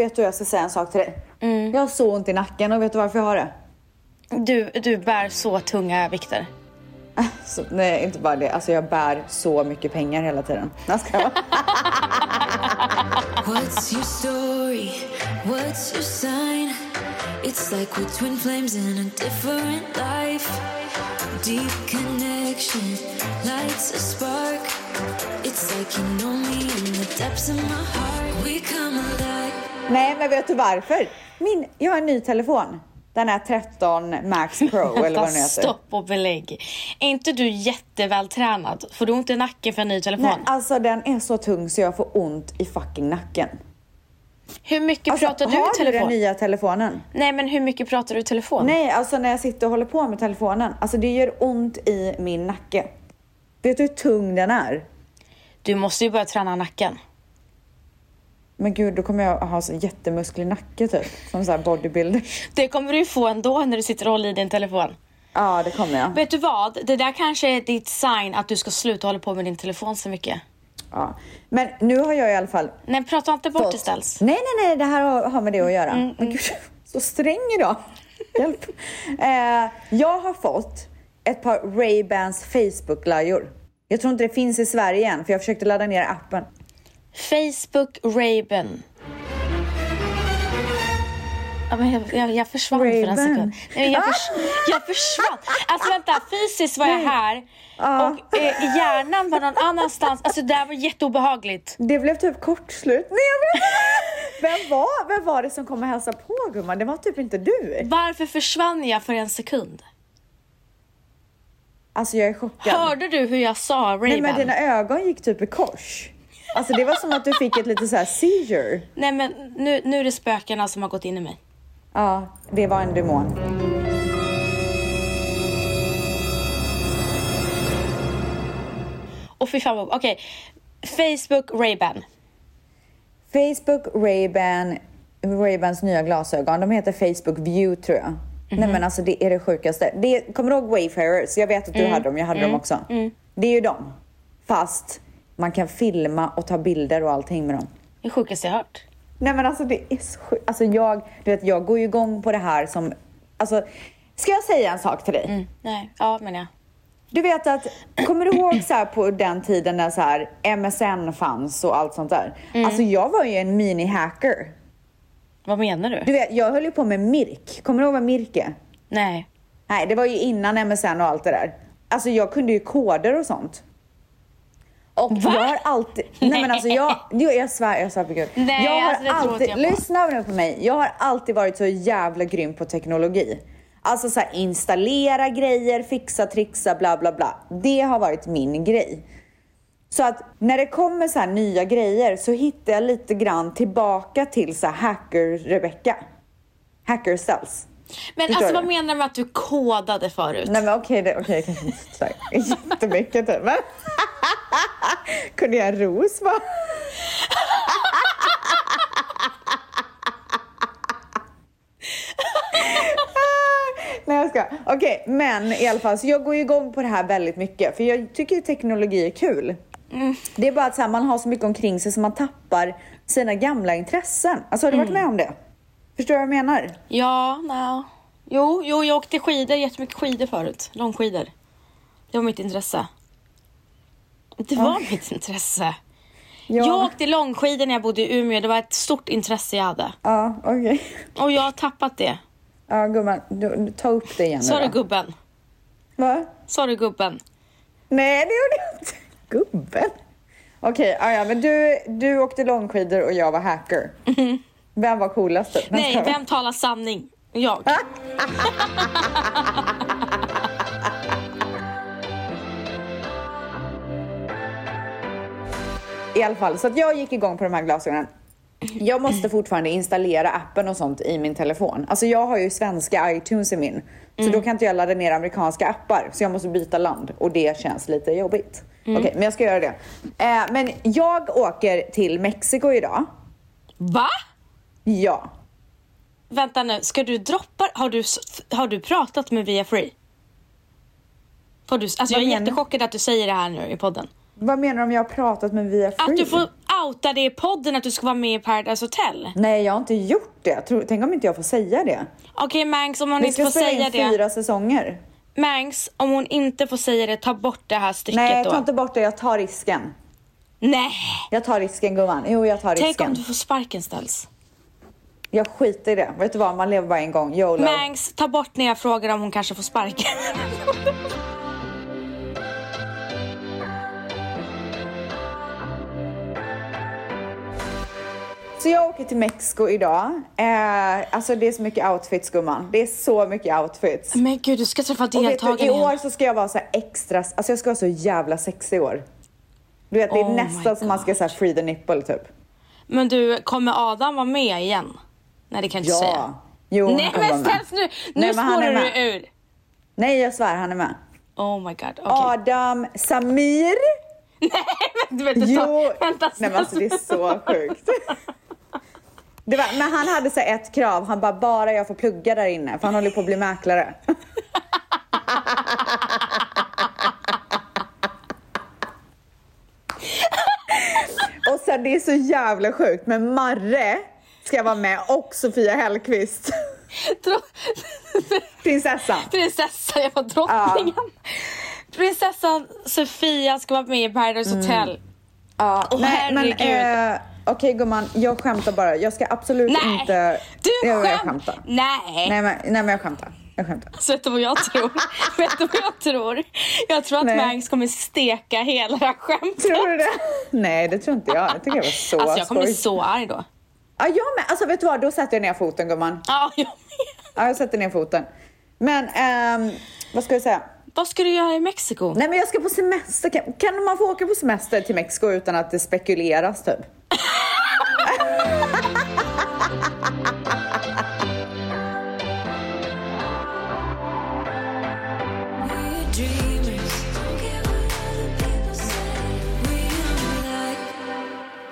vet du jag ska säga en sak till dig? Mm. Jag har så ont i nacken och vet du varför jag har det? Du, du bär så tunga vikter. Så, nej, inte bara det. Alltså jag bär så mycket pengar hela tiden. Jag ska vara. What's your story? What's your sign? It's like we're twin flames in a different life. Deep connection lights a spark. It's like you know me in the depths of my heart. We come. Nej, men vet du varför? Min, jag har en ny telefon. Den är 13 Max Pro eller vad den heter. Stopp och belägg. Är inte du jättevältränad? Får du ont i nacken för en ny telefon? Nej, alltså den är så tung så jag får ont i fucking nacken. hur mycket Alltså, pratar du har i du den telefon? nya telefonen? Nej, men hur mycket pratar du i telefon? Nej, alltså när jag sitter och håller på med telefonen. Alltså det gör ont i min nacke. Vet du hur tung den är? Du måste ju börja träna nacken. Men gud, då kommer jag ha så jättemusklig nacke typ. Som så här bodybuilder. Det kommer du få ändå när du sitter och håller i din telefon. Ja, det kommer jag. Vet du vad? Det där kanske är ditt sign att du ska sluta hålla på med din telefon så mycket. Ja. Men nu har jag i alla fall Nej, prata inte bort det fått... ställs. Nej, nej, nej, det här har, med det att göra. Mm, Men gud, så sträng idag. Hjälp. Eh, jag har fått ett par Ray-Bans Facebook-lajor. Jag tror inte det finns i Sverige än, för jag försökte ladda ner appen. Facebook Ray-Ban. Ja, men jag, jag, jag försvann för en sekund. Nej, jag, förs, jag försvann. Alltså vänta, fysiskt var jag här och eh, hjärnan var någon annanstans. Alltså det här var jätteobehagligt. Det blev typ kortslut. Nej, jag vet vem var, vem var det som kom och hälsade på gumman? Det var typ inte du. Varför försvann jag för en sekund? Alltså jag är chockad. Hörde du hur jag sa Nej Ray-Ban? men dina ögon gick typ i kors. Alltså det var som att du fick ett lite så här seizure. Nej men nu, nu är det spökena som har gått in i mig. Ja, det var en demon. Och fy fan vad, okej. Facebook Ray-Ban. Facebook, Ray-Ban, Ray-Bans nya glasögon. De heter Facebook View tror jag. Nej men alltså det är det sjukaste. Det, kommer du ihåg Wayfarers? Jag vet att du hade dem, jag hade dem också. Det är ju dem. Fast man kan filma och ta bilder och allting med dem. Det sjukaste jag hört. Nej men alltså det är så sjukt. Alltså jag, du vet jag går ju igång på det här som, alltså ska jag säga en sak till dig? Mm. Nej, ja men ja. Du vet att, kommer du ihåg så på den tiden när så här MSN fanns och allt sånt där? Alltså jag var ju en mini-hacker. Vad menar du? Du vet, jag höll ju på med Mirk. Kommer du ihåg vad Mirk är? Nej. Nej, det var ju innan MSN och allt det där. Alltså jag kunde ju koder och sånt. Och Va? jag har alltid... Nej men alltså jag... Jo, jag svär, jag svär på gud. Nej, jag har alltså, alltid... jag. Lyssna nu på mig. Jag har alltid varit så jävla grym på teknologi. Alltså så här, installera grejer, fixa, trixa, bla bla bla. Det har varit min grej. Så att när det kommer så här nya grejer så hittar jag lite grann tillbaka till så här hacker-Rebecca. Men Förstår alltså du? vad menar du med att du kodade förut? Nej men okej, det- okej, kanske inte så här jättemycket typ. Men kunde jag en ros va? Nej jag ska. Okej, men i alla fall så jag går ju igång på det här väldigt mycket för jag tycker ju teknologi är kul. Det är bara att så här, man har så mycket omkring sig så man tappar sina gamla intressen. Alltså har du varit med om det? Förstår du vad jag menar? Ja, no. Jo, jo, jag åkte skidor, jättemycket skidor förut. Långskidor. Det var mitt intresse. Det var mitt intresse. Ja. Jag åkte långskidor när jag bodde i Umeå. Det var ett stort intresse jag hade. Ja, okej. Och jag har tappat det. Ja gumman, du, ta upp det igen du då. gubben? Va? Du gubben? Nej, det gjorde jag inte. Gubben. Okej, okay, ja, men du, du åkte långskidor och jag var hacker. Vem var coolast? typ? Nej, vem talar sanning? Jag. I alla fall, så att jag gick igång på de här glasögonen. Jag måste fortfarande installera appen och sånt i min telefon. Alltså jag har ju svenska iTunes i min. Så då kan inte jag ladda ner amerikanska appar. Så jag måste byta land och det känns lite jobbigt. Okej, men jag ska göra det. Eh, men jag åker till Mexiko idag. Va? Ja. Vänta nu, ska du droppa? Har du, har du pratat med Via Free? Har du, alltså jag är menar jättechockad att du säger det här nu i podden. Vad menar du om jag har pratat med Via Free? Att du får outa det i podden att du ska vara med i Paradise Hotel. Nej, jag har inte gjort det. Tror, tänk om inte jag får säga det. Okej Mangs, om hon Vi inte ska får spela säga in det. fyra säsonger. Mangs, om hon inte får säga det, ta bort det här stycket Nej, ta inte bort det. Jag tar risken. Nej! Jag tar risken gumman. Jo, jag tar Tänk risken. om du får sparken ställs. Jag skiter i det. Vet du vad, man lever bara en gång. YOLO. Mangs, ta bort när jag frågar om hon kanske får sparken. Så jag åker till Mexiko idag. Eh, alltså det är så mycket outfits gumman. Det är så mycket outfits. Men gud, du ska träffa Och vet du, deltagarna I år så ska jag vara så extra, alltså jag ska vara så jävla sexig i år. Du vet, det är Oh nästan som man ska säga free the nipple typ. Men du, kommer Adam vara med igen? Nej, det kan jag inte säga. Ja. Jo, han Nej vara men ställs nu, nu Nej, men han spårar du ur. Nej, jag svär, han är med. Oh my god, okej. Adam Samir. Du vet inte, Jo. vänta Nej men alltså det är så sjukt. Det var, men han hade så ett krav, han bara bara jag får plugga där inne för han håller på att bli mäklare. Och sen det är så jävla sjukt men Marre ska vara med och Sofia Hellqvist. Tro- Prinsessan. Prinsessan, jag var drottningen. Prinsessan Sofia ska vara med i Paradise Hotel. Ja, Åh, nej, men eh, okej gumman, jag skämtar bara. Jag ska absolut Nej, inte... du Jo, jag skämt... skämtar. Nej. Nej men, nej men jag skämtar. Jag skämtar. Så vet du vad jag tror? vet du vad jag tror? Jag tror att Nej. Mangs kommer steka hela det här skämtet. Tror du det? Nej det tror inte jag. Jag tycker det var så Alltså jag kommer bli skoj. så arg då. Ja jag med. Alltså vet du vad, då sätter jag ner foten gumman. Ja, jag med. Ja jag sätter ner foten. Men ehm, vad ska jag säga? Vad ska du göra i Mexiko? Nej men jag ska på semester. Kan, kan man få åka på semester till Mexiko utan att det spekuleras typ?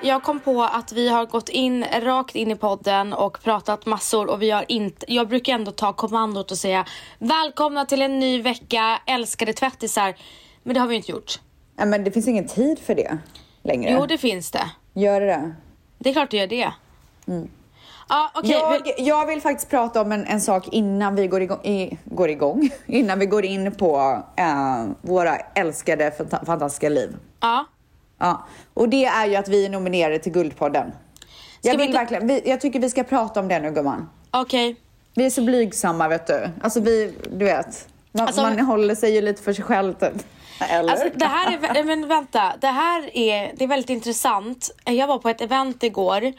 Jag kom på att vi har gått in rakt in i podden och pratat massor och vi har inte, jag brukar ändå ta kommandot och säga välkomna till en ny vecka, älskade tvättisar. Men det har vi inte gjort. Nej men det finns ingen tid för det längre. Jo, det finns det. Gör det det? Det är klart det gör det. Ja, okej. vi- Jag, jag vill faktiskt prata om en, en sak innan vi går igång, i, går igång. Innan vi går in på eh, våra älskade fanta- fantastiska liv. Ja. Ja. Och det är ju att vi är nominerade till Guldpodden. Jag, vi vill inte- verkligen, vi, jag tycker vi ska prata om det nu gumman. Okej. Vi är så blygsamma vet du. Alltså vi, du vet. Man, Alltså- man håller sig ju lite för sig själv typ. Eller? Alltså, det här är, men vänta, det här är, det är väldigt intressant. Jag var på ett event igår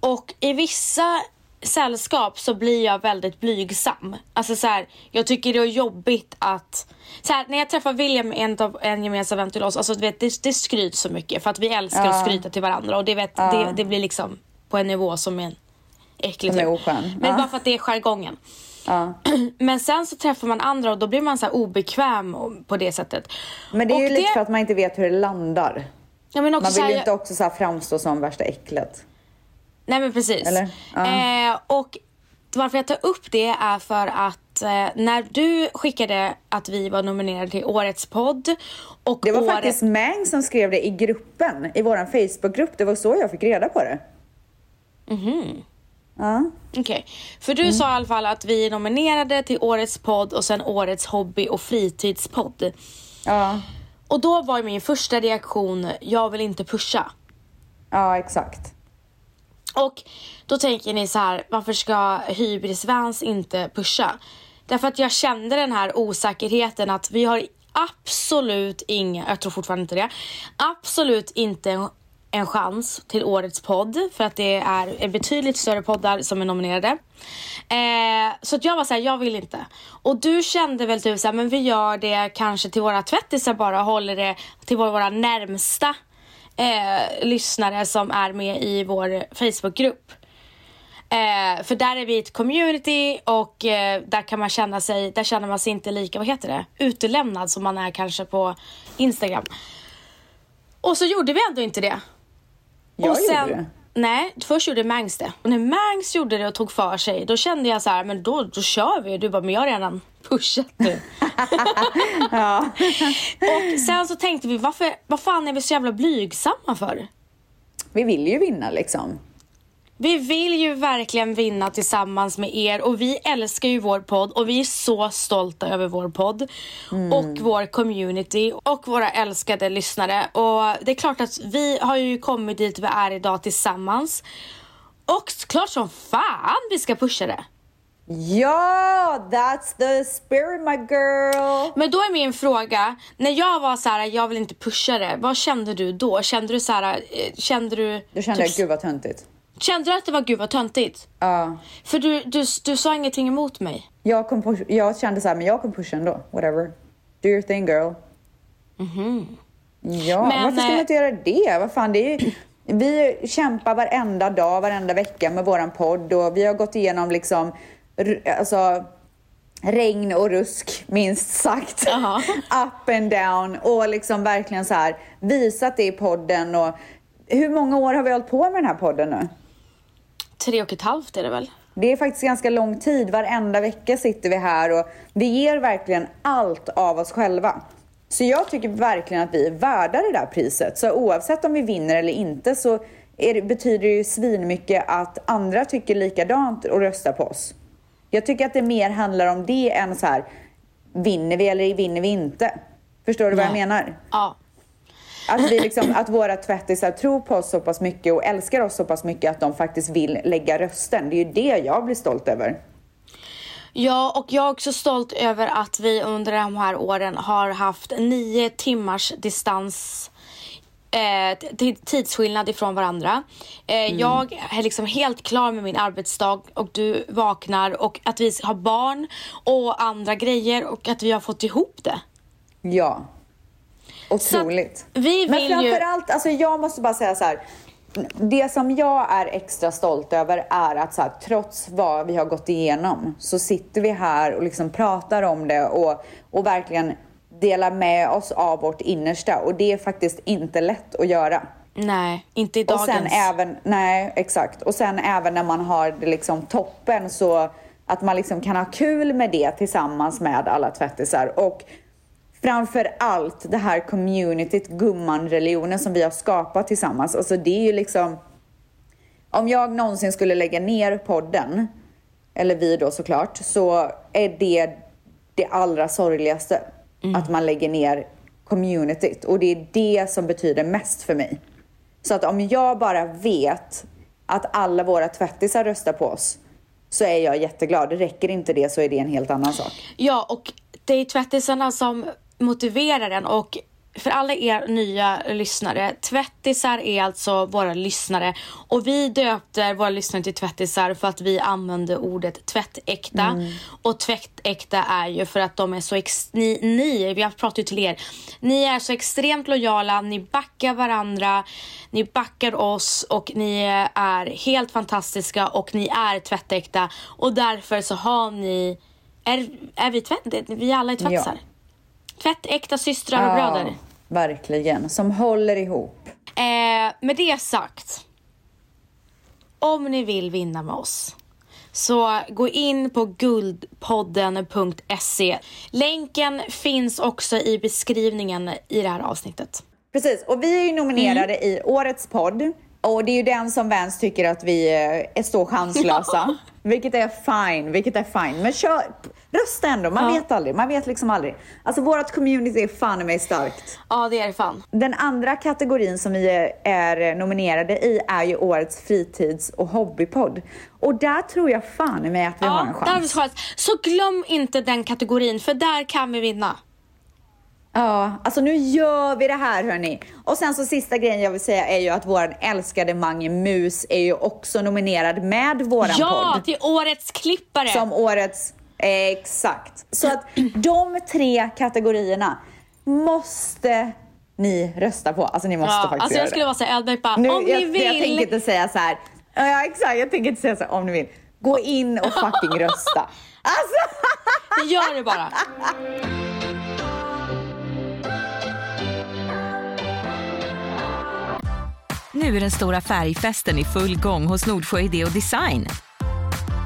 och i vissa sällskap så blir jag väldigt blygsam. Alltså så här, jag tycker det är jobbigt att... Så här, när jag träffar William en, av, en gemensam event till oss, alltså du vet, det, det skryts så mycket för att vi älskar att skryta till varandra och det, vet, det, det blir liksom på en nivå som är äcklig. Som är oskön. Men Ja. bara för att det är jargongen. ja. Men sen så träffar man andra och då blir man så obekväm på det sättet. Men det är Och ju lite för att man inte vet hur det landar. Ja, Man vill ju inte också så framstå som värsta äcklet. Nej men precis. Ja. Eh, och varför jag tar upp det är för att eh, när du skickade att vi var nominerade till Årets podd och Det var året... faktiskt Mang som skrev det i gruppen, i våran Facebookgrupp. Det var så jag fick reda på det. Mhm. Ja. Okej. För Mm. du sa i alla fall att vi är nominerade till Årets podd och sen Årets hobby och fritidspodd. Ja. Och då var min första reaktion, jag vill inte pusha. ja, exakt. Och då tänker ni så här, varför ska hybrisvans inte pusha? Därför att jag kände den här osäkerheten att vi har absolut inga, jag tror fortfarande inte det, absolut inte en, chans till årets podd för att det är betydligt större poddar som är nominerade. Eh, så att jag var såhär, jag vill inte. Och du kände väl typ såhär, men vi gör det kanske till våra tvättisar bara, håller det till våra närmsta eh, lyssnare som är med i vår Facebookgrupp. Eh, för där är vi ett community och eh, där kan man känna sig, där känner man sig inte lika, vad heter det, utelämnad som man är kanske på Instagram. Och så gjorde vi ändå inte det. Jag och sen, gjorde det. Nej, först gjorde Mangs det. Och när Mangs gjorde det och tog för sig, då kände jag så här, men då, då kör vi. Du bara, men jag har redan pushat nu. Och sen så tänkte vi, varför, vad fan är vi så jävla blygsamma för? Vi vill ju vinna liksom. Vi vill ju verkligen vinna tillsammans med er och vi älskar ju vår podd och vi är så stolta över vår podd och vår community och våra älskade lyssnare. Och det är klart att vi har ju kommit dit vi är idag tillsammans. Och klart som fan vi ska pusha det. Ja, that's the spirit my girl. Men då är min fråga, när jag var så här, jag vill inte pusha det, vad kände du då? Kände du så här, eh, kände du... Då kände jag, typ- gud vad töntigt. Kände du att det var gud vad töntigt? Ja. För du, du, du sa ingenting emot mig. Jag, kom push, jag kände så här, men jag kommer pusha ändå. Whatever. Do your thing girl. Ja, Men, varför ska man inte göra det? Vad fan, det är vi kämpar varenda dag, varenda vecka med våran podd och vi har gått igenom liksom, alltså, regn och rusk, minst sagt. Jaha. Up and down och liksom verkligen så här visat det i podden och hur många år har vi hållit på med den här podden nu? Tre och ett halvt är det väl? Det är faktiskt ganska lång tid. Varenda vecka sitter vi här och vi ger verkligen allt av oss själva. Så jag tycker verkligen att vi är värda det där priset. Så oavsett om vi vinner eller inte så det, betyder det ju svinmycket att andra tycker likadant och röstar på oss. Jag tycker att det mer handlar om det än så här, vinner vi eller vinner vi inte? Förstår du vad jag Nej. menar? Ja. Att, vi liksom, att våra tvättisar tror på oss så pass mycket och älskar oss så pass mycket att de faktiskt vill lägga rösten. Det är ju det jag blir stolt över. Ja, och jag är också stolt över att vi under de här åren har haft nio timmars distans eh, tidsskillnad ifrån varandra. Eh, Jag är liksom helt klar med min arbetsdag och du vaknar och att vi har barn och andra grejer och att vi har fått ihop det. Ja. Otroligt. Vi Men vill ju- framförallt, alltså jag måste bara säga så här. Det som jag är extra stolt över är att så här, trots vad vi har gått igenom så sitter vi här och liksom pratar om det och, och verkligen delar med oss av vårt innersta och det är faktiskt inte lätt att göra. Nej, inte i Och dagens. sen även, nej exakt. Och sen även när man har det liksom toppen så att man liksom kan ha kul med det tillsammans med alla tvättisar. Och framför allt det här communityt, gumman-religionen som vi har skapat tillsammans. Alltså det är ju liksom, om jag någonsin skulle lägga ner podden, eller vi då såklart, så är det det allra sorgligaste. Att man lägger ner communityt. Och det är det som betyder mest för mig. Så att om jag bara vet att alla våra tvättisar röstar på oss så är jag jätteglad. Räcker inte det så är det en helt annan sak. Ja, och det är tvättisarna som motiverar den och för alla er nya lyssnare, tvättisar är alltså våra lyssnare och vi döpte våra lyssnare till tvättisar för att vi använde ordet tvättäkta och tvättäkta är ju för att de är så ex- ni, ni, vi har pratat ju till er, ni är så extremt lojala, ni backar varandra, ni backar oss och ni är helt fantastiska och ni är tvättäkta och därför så har ni är, är vi tvätt? Vi alla är tvättisar. Ja. Tvättäkta systrar och bröder. verkligen. Som håller ihop. Eh, med det sagt. Om ni vill vinna med oss. Så gå in på guldpodden.se. Länken finns också i beskrivningen i det här avsnittet. Precis, och vi är ju nominerade Mm. i Årets podd. Och det är ju den som Vans tycker att vi eh, är så chanslösa. Vilket är fine, vilket är fine. Men kör, rösta ändå, man Ja. vet aldrig. Man vet liksom aldrig. Alltså vårt community är fan i mig starkt. Ja, det är det fan. Den andra kategorin som vi är nominerade i är ju Årets fritids och hobbypodd. Och där tror jag fan i mig att vi har en Ja, där har vi chans. chans. Så glöm inte den kategorin, för där kan vi vinna. Ja, alltså nu gör vi det här hörni. Och sen så sista grejen jag vill säga är ju att våran älskade Mange Mus är ju också nominerad med våran Ja, podd. till årets klippare. Som årets, exakt. Så att de tre kategorierna måste ni rösta på. Alltså ni måste ja, faktiskt alltså göra jag skulle det. vara så här, bara, Nu, om jag, ni vill. jag tänker inte säga så här. Ja exakt, jag tänker inte säga så här om ni vill. Gå in och fucking rösta. Alltså, Gör det bara. Nu är den stora färgfesten i full gång hos Nordsjö Idé och Design.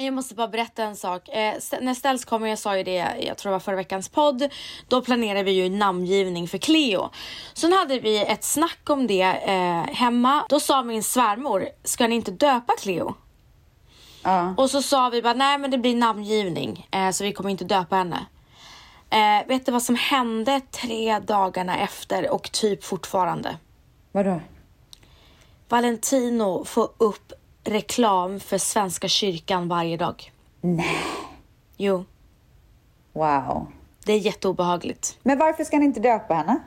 Jag måste bara berätta en sak. Eh, när Ställs kommer, jag sa ju det, jag tror det var förra veckans podd, då planerade vi ju namngivning för Cleo. Sen hade vi ett snack om det eh, hemma. Då sa min svärmor, ska ni inte döpa Cleo? Ja. Och så sa vi bara, nej men det blir namngivning, eh, så vi kommer inte döpa henne. Eh, vet du vad som hände tre dagarna efter och typ fortfarande? Vadå? Valentino får upp reklam för Svenska kyrkan varje dag. Nej. Jo, Wow. det är jätteobehagligt. Men varför ska ni inte döpa henne?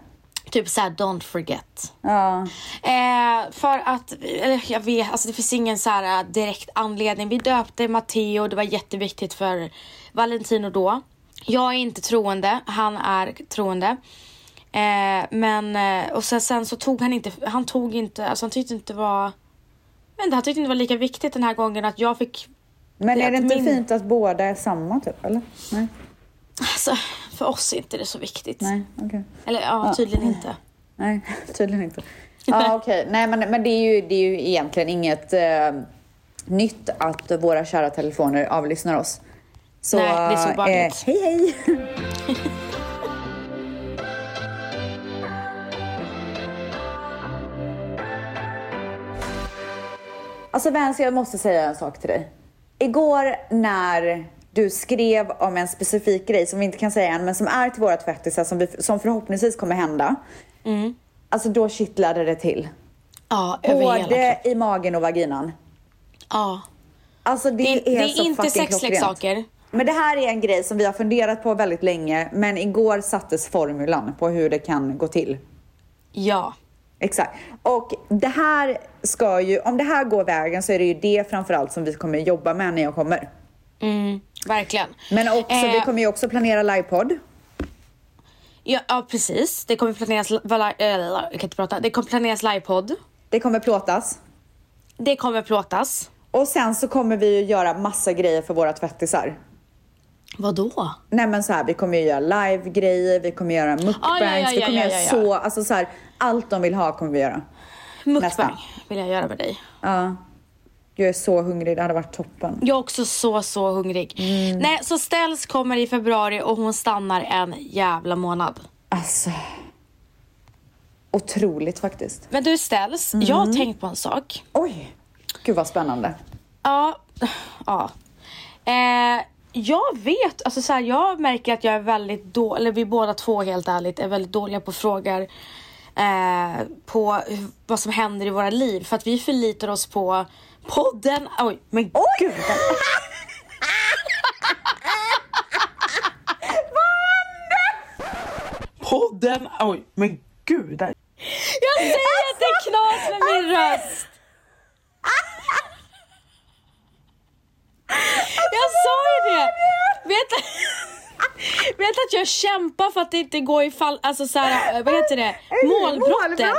Typ såhär, don't forget. Ja. Eh, för att, eller jag vet, alltså det finns ingen så här eh, direkt anledning. Vi döpte Matteo, det var jätteviktigt för Valentino då. Jag är inte troende, han är troende. Eh, men, eh, och sen, sen så tog han inte, han tog inte, alltså han tyckte inte det var, men han tyckte inte det var lika viktigt den här gången att jag fick, Men är det inte min- fint att båda är samma typ, eller? Nej. alltså för oss är inte det så viktigt. Nej, okej. Eller ja, tydligen inte. Nej, tydligen inte. Ja, okej. Nej, men, men det, är ju, det är ju egentligen inget eh, nytt att våra kära telefoner avlyssnar oss. Så, Nej, det är så eh, hej, hej! Alltså Vance, jag måste säga en sak till dig. Igår när du skrev om en specifik grej som vi inte kan säga än, men som är till våra tvättisar, som, vi, som förhoppningsvis kommer hända. Mm. Alltså då kittlade det till. Ja, över Både i magen och vaginan. Ja. Alltså det, Det, är, det är så inte sexleksaker. Men det här är en grej som vi har funderat på väldigt länge, men igår sattes formulan på hur det kan gå till. Ja. Exakt. Och det här ska ju, om det här går vägen så är det ju det framförallt som vi kommer jobba med när jag kommer. Mm, verkligen. Men också, Eh, vi kommer ju också planera livepodd. Ja, ja precis. Det kommer planeras, äh, jag kan inte prata. Det kommer planeras livepodd. Det kommer plåtas. Det kommer plåtas. Och sen så kommer vi ju göra massa grejer för våra tvättisar. Vadå? Nej men så här, vi kommer ju göra live-grejer, vi kommer göra mukbangs, Ah, ja, ja, vi ja, kommer ja, göra så, alltså så här, allt de vill ha kommer vi göra. Mukbang. Vill jag göra med dig. Ja. Jag är så hungrig, det hade varit toppen. Jag är också så, så hungrig. Mm. Nej, så Ställs kommer i februari och hon stannar en jävla månad. Alltså. Otroligt faktiskt. Men du Ställs, jag Mm. har tänkt på en sak. Oj, gud vad spännande. Ja, ja. Eh, jag vet, alltså så här, jag märker att jag är väldigt dålig, eller vi båda två helt ärligt är väldigt dåliga på frågor eh, på vad som händer i våra liv. För att vi förlitar oss på podden. Oj, men gud. Podden, oj, men gud. Jag säger att det är knas med min röst. Jag sa ju det! Vet, vet att jag kämpar för att det inte går i fall, alltså så här, vad heter det? Målbrottet.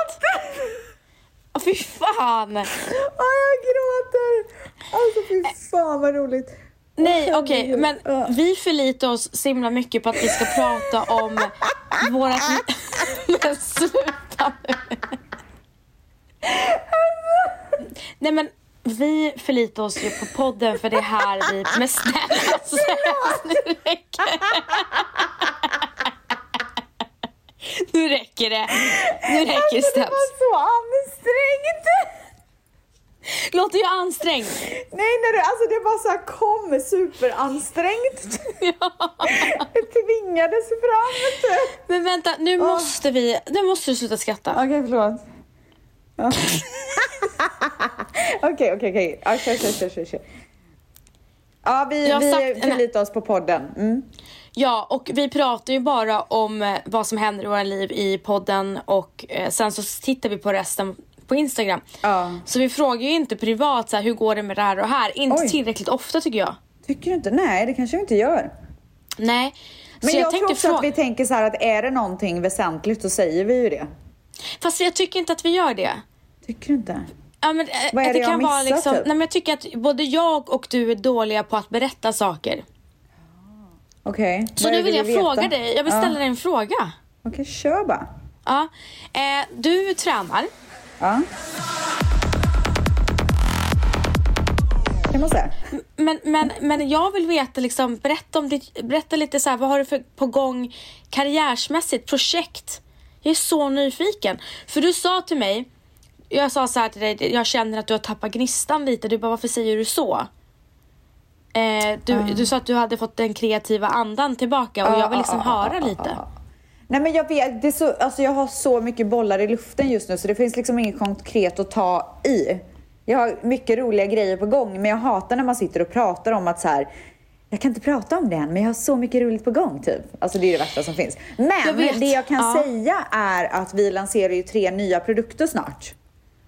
Åh, fy fan! Åh, jag gråter! Alltså fy fan vad roligt. Nej okej, herregud. men Ja. vi förlitar oss så himla mycket på att vi ska prata om vårat... Men sluta nu! Nej men vi förlitar oss ju på podden för det är här vi... Men snälla, snälla nu räcker det! Nu räcker det! Nu räcker det Det Steps. var så ansträngt! Låter jag ansträngd? Nej, det, alltså det bara så här kom superansträngt. Det tvingades fram. Men vänta, nu måste vi... Nu måste du sluta skratta. Okej, förlåt. Ja. Okej, okej, okej. Ja, kör, kör, kör, kör, kör. Ja, vi, Jag vi sagt- förlitar oss på podden. Mm. Ja, och vi pratar ju bara om eh, vad som händer i våra liv i podden och eh, sen så tittar vi på resten på Instagram. Ja. Så vi frågar ju inte privat så här, hur går det med det här och här. Inte Oj. tillräckligt ofta tycker jag. Tycker du inte? Nej, det kanske vi inte gör. Nej. Men Så jag, jag tror också att vi tänker så här att är det någonting väsentligt så säger vi ju det. Fast jag tycker inte att vi gör det. Tycker du inte? Ja, men, eh, Vad är att det jag kan har vara missat, liksom, typ? nej, men Jag tycker att både jag och du är dåliga på att berätta saker. Okej. Så vad är nu det vill jag veta? fråga dig, jag vill ställa dig en fråga. Okej, kör bara. Ja. Eh, du tränar. Ja. Kan man säga. Men, men, men jag vill veta, liksom, berätta, om ditt, berätta lite så här, vad har du för, på gång karriärsmässigt, projekt? Jag är så nyfiken. För du sa till mig, jag sa så här till dig, jag känner att du har tappat gnistan lite. Du bara, varför säger du så? Eh, du, du sa att du hade fått den kreativa andan tillbaka och jag vill liksom höra lite. Nej men jag vet, det är så, alltså jag har så mycket bollar i luften just nu så det finns liksom inget konkret att ta i. Jag har mycket roliga grejer på gång men jag hatar när man sitter och pratar om att så här. Jag kan inte prata om det än men jag har så mycket roligt på gång typ. Alltså det är det värsta som finns. Jag Men vet. det jag kan Ja. säga är att vi lanserar ju tre nya produkter snart.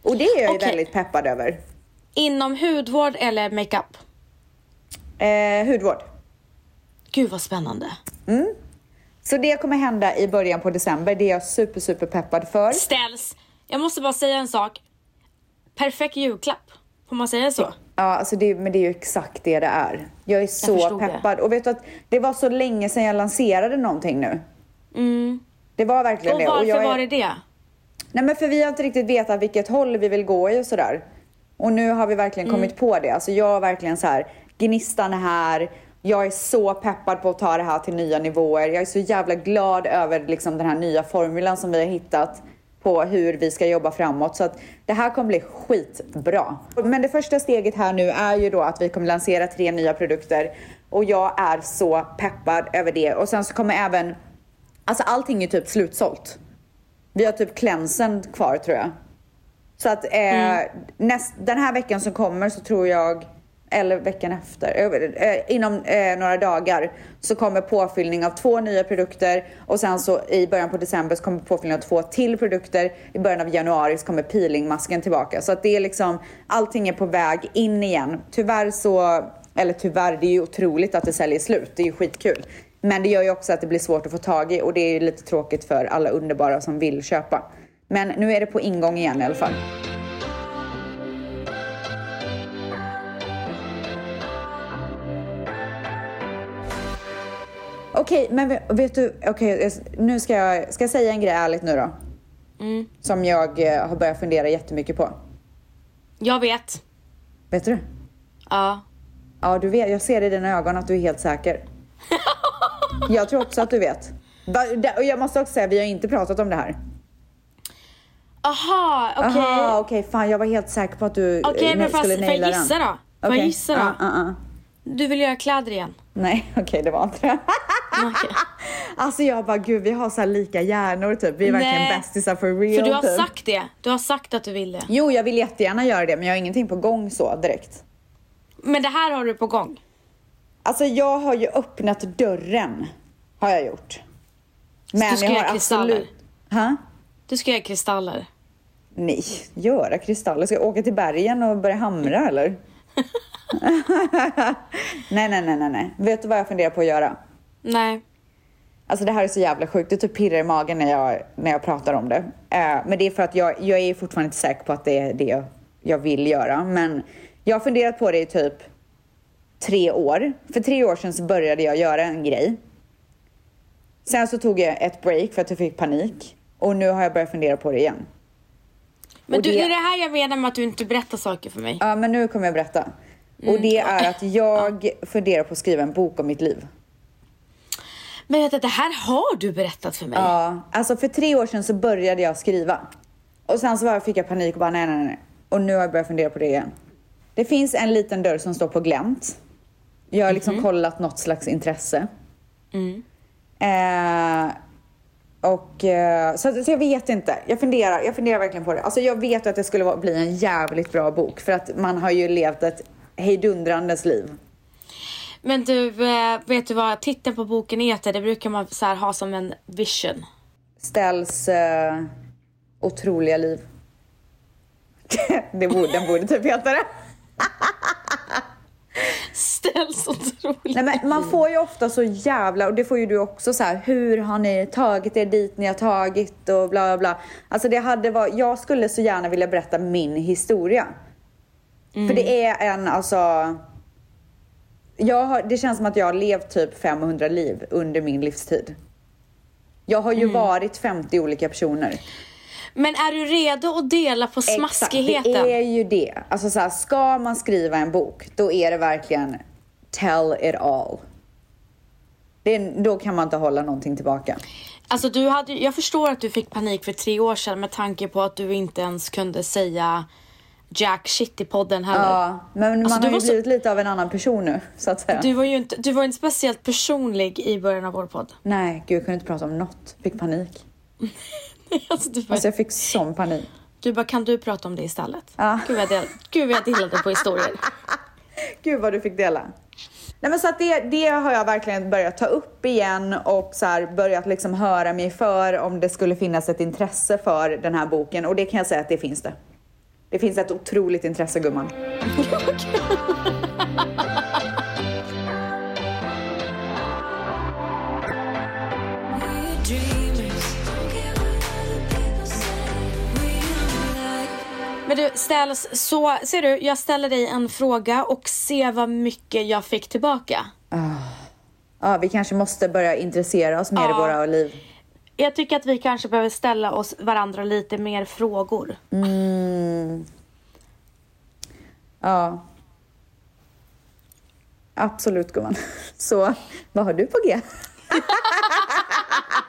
Och det är jag Okej. väldigt peppad över. Inom hudvård eller makeup? Eh, hudvård. Gud vad spännande. Så det kommer hända i början på december. Det är jag super super peppad för. Ställs. Jag måste bara säga en sak. Perfekt julklapp. Får man säga så? Ja, alltså det, men det är ju exakt det det är. Jag är så det. peppad. Och vet du att det var så länge sedan jag lanserade någonting nu. Mm. Det var verkligen Och det. varför jag är... var det det? Nej men för vi har inte riktigt vetat vilket håll vi vill gå i och sådär. Och nu har vi verkligen Mm. kommit på det. Alltså jag har verkligen så här, gnistan är här. Jag är så peppad på att ta det här till nya nivåer. Jag är så jävla glad över liksom den här nya formulan som vi har hittat på hur vi ska jobba framåt. Så att det här kommer bli skitbra. Men det första steget här nu är ju då att vi kommer lansera tre nya produkter. Och jag är så peppad över det. Och sen så kommer även, alltså allting är typ slutsålt. Vi har typ cleansen kvar tror jag. Så att eh, näst, den här veckan som kommer så tror jag, eller veckan efter, eh, eh, inom eh, några dagar så kommer påfyllning av två nya produkter och sen så i början på december så kommer påfyllning av två till produkter. I början av januari så kommer peelingmasken tillbaka. Så att det är liksom, allting är på väg in igen. Tyvärr så, eller tyvärr, det är ju otroligt att det säljer slut. Det är ju skitkul. Men det gör ju också att det blir svårt att få tag i och det är ju lite tråkigt för alla underbara som vill köpa. Men nu är det på ingång igen i alla fall. Okej, men vet- du, jag- nu ska jag, ska jag säga en grej ärligt nu då. Som jag eh, har börjat fundera jättemycket på. Jag vet. Vet du? Ja. Ja, du vet, jag ser i dina ögon att du är helt säker. Jag tror också att du vet. Och jag måste också säga, vi har inte pratat om det här. Aha, okej. Aha, okej, fan jag var helt säker på att du eh, Okej, nej, men fast skulle får jag naila gissa den. då? Får jag Okej. gissa då? Ja, ja, ja. Du vill göra kläder igen? Nej, okej det var inte det. Okej. Alltså jag bara, gud vi har så lika hjärnor typ. Vi är verkligen Nej. bästisar for real För du har typ. sagt det. Du har sagt att du vill det. Jo, jag vill jättegärna göra det, men jag har ingenting på gång så direkt. Men det här har du på gång. Alltså jag har ju öppnat dörren, har jag gjort. Men du ska jag har göra kristaller? absolut... Ha? Du ska göra kristaller. Nej, göra kristaller? Ska jag åka till bergen och börja hamra eller? nej, nej, nej, nej, nej. Vet du vad jag funderar på att göra? Nej. Alltså det här är så jävla sjukt. Det typ pirrar i magen när jag, när jag pratar om det. Eh, men det är för att jag, jag är fortfarande inte säker på att det är det jag vill göra. Men jag har funderat på det i typ tre år. För tre år sedan så började jag göra en grej. Sen så tog jag ett break för att jag fick panik. Och nu har jag börjat fundera på det igen. Men du, det- är det här jag menar med att du inte berättar saker för mig. Ja, men nu kommer jag berätta. Mm. Och det är att jag funderar på att skriva en bok om mitt liv. Men vänta, det här har du berättat för mig. Ja, alltså för tre år sedan så började jag skriva. Och sen så fick jag panik och bara nej, nej, nej. Och nu har jag börjat fundera på det igen. Det finns en liten dörr som står på glänt. Jag har liksom kollat något slags intresse. Eh, och eh, så, så jag vet inte. Jag funderar, jag funderar verkligen på det. Alltså jag vet att det skulle vara- bli en jävligt bra bok för att man har ju levt ett hejdundrandes liv. Men du, eh, vet du vad titeln på boken heter? Det brukar man så ha som en vision. Ställs eh, otroliga liv. det borde, den borde typ heta det. ställs otroligt. Nej, men man får ju ofta så jävla, och det får ju du också så här, hur har ni tagit er dit ni har tagit och bla bla bla. Alltså det hade varit, jag skulle så gärna vilja berätta min historia. För det är en, alltså, jag har, det känns som att jag har levt typ 500 liv under min livstid. Jag har ju varit 50 olika personer. Men är du redo att dela på smaskigheten? Exakt, det är ju det. Alltså så här, ska man skriva en bok, då är det verkligen tell it all. Det är, då kan man inte hålla någonting tillbaka. Alltså du hade, jag förstår att du fick panik för tre år sedan med tanke på att du inte ens kunde säga jack shit i podden heller. Ja, men Alltså, man du har ju var så- blivit lite av en annan person nu, så att säga. Du var ju inte, du var inte speciellt personlig i början av vår podd. Nej, gud jag kunde inte prata om något. Fick panik. alltså, du, bara, Alltså jag fick sån panik. du bara, kan du prata om det istället? Ja. Gud, vad jag del, gud vad jag delade på historier. Gud vad du fick dela. Nej men så att det, det har jag verkligen börjat ta upp igen och så här börjat liksom höra mig för om det skulle finnas ett intresse för den här boken och det kan jag säga att det finns det. Det finns ett otroligt intresse gumman. Men du, ställs, så ser du, jag ställer dig en fråga och se vad mycket jag fick tillbaka. Ja, vi kanske måste börja intressera oss mer i Ja. våra liv. Jag tycker att vi kanske behöver ställa oss varandra lite mer frågor. Ja. Absolut gumman. Så vad har du på G?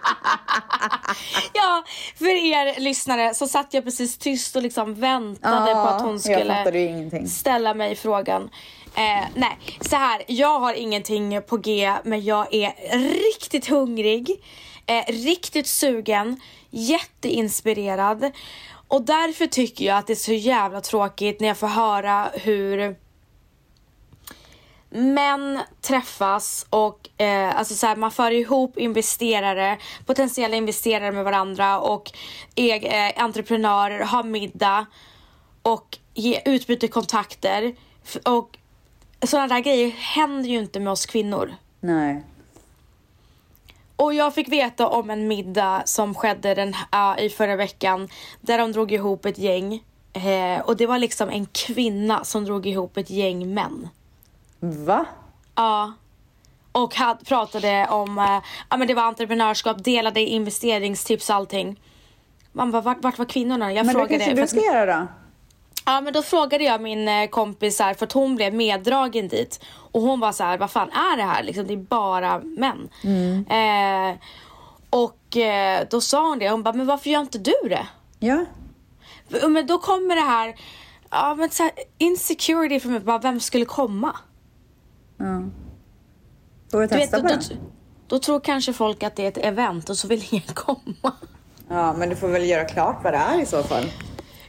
Ja, för er lyssnare så satt jag precis tyst och liksom väntade Ja, på att hon skulle ställa mig frågan. Eh, nej, så här, jag har ingenting på G men jag är riktigt hungrig, eh, riktigt sugen, jätteinspirerad och därför tycker jag att det är så jävla tråkigt när jag får höra hur män träffas och eh, alltså så här, man för ihop investerare, potentiella investerare med varandra och eg, eh, entreprenörer, har middag och ge, utbyter kontakter. Och sådana där grejer händer ju inte med oss kvinnor. Nej. Och jag fick veta om en middag som skedde den, ja, i förra veckan där de drog ihop ett gäng. Eh, och det var liksom en kvinna som drog ihop ett gäng män. Va? Ja. Och had, pratade om, ja men det var entreprenörskap, delade investeringstips och allting. Man bara, vart, vart var kvinnorna? Jag Men det frågade. kanske för du att- ska göra då? Ja men då frågade jag min eh, kompis här för att hon blev meddragen dit. Och hon var så här, vad fan är det här liksom? Det är bara män. Eh, och eh, då sa hon det, hon bara, men varför gör inte du det? Ja. Men då kommer det här, ja men så här, insecurity för mig, bara vem skulle komma? Får vi Du vet, testa då, på då, den? då tror kanske folk att det är ett event och så vill ingen komma. Ja, men du får väl göra klart vad det är i så fall.